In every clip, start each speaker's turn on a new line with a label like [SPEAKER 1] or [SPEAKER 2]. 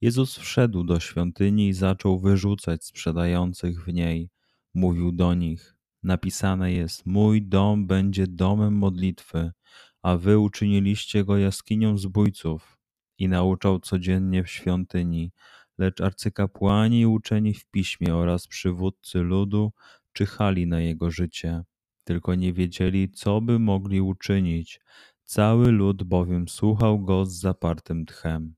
[SPEAKER 1] Jezus wszedł do świątyni i zaczął wyrzucać sprzedających w niej. Mówił do nich: Napisane jest: Mój dom będzie domem modlitwy, a wy uczyniliście go jaskinią zbójców. I nauczał codziennie w świątyni, lecz arcykapłani uczeni w piśmie oraz przywódcy ludu czyhali na jego życie, tylko nie wiedzieli, co by mogli uczynić. Cały lud bowiem słuchał go z zapartym tchem.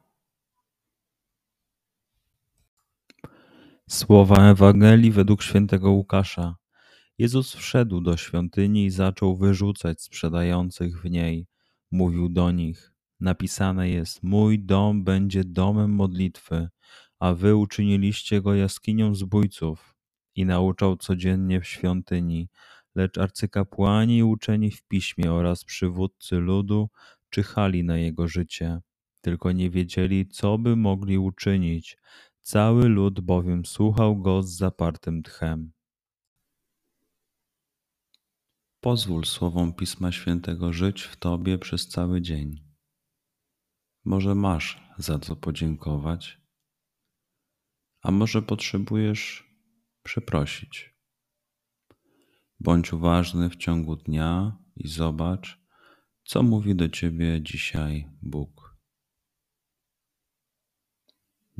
[SPEAKER 1] Słowa Ewangelii według świętego Łukasza. Jezus wszedł do świątyni i zaczął wyrzucać sprzedających w niej. Mówił do nich: Napisane jest: Mój dom będzie domem modlitwy, a wy uczyniliście go jaskinią zbójców. I nauczał codziennie w świątyni, lecz arcykapłani uczeni w piśmie oraz przywódcy ludu czyhali na jego życie, tylko nie wiedzieli, co by mogli uczynić Cały lud bowiem słuchał go z zapartym tchem. Pozwól słowom Pisma Świętego żyć w Tobie przez cały dzień. Może masz za co podziękować, a może potrzebujesz przeprosić. Bądź uważny w ciągu dnia i zobacz, co mówi do Ciebie dzisiaj Bóg.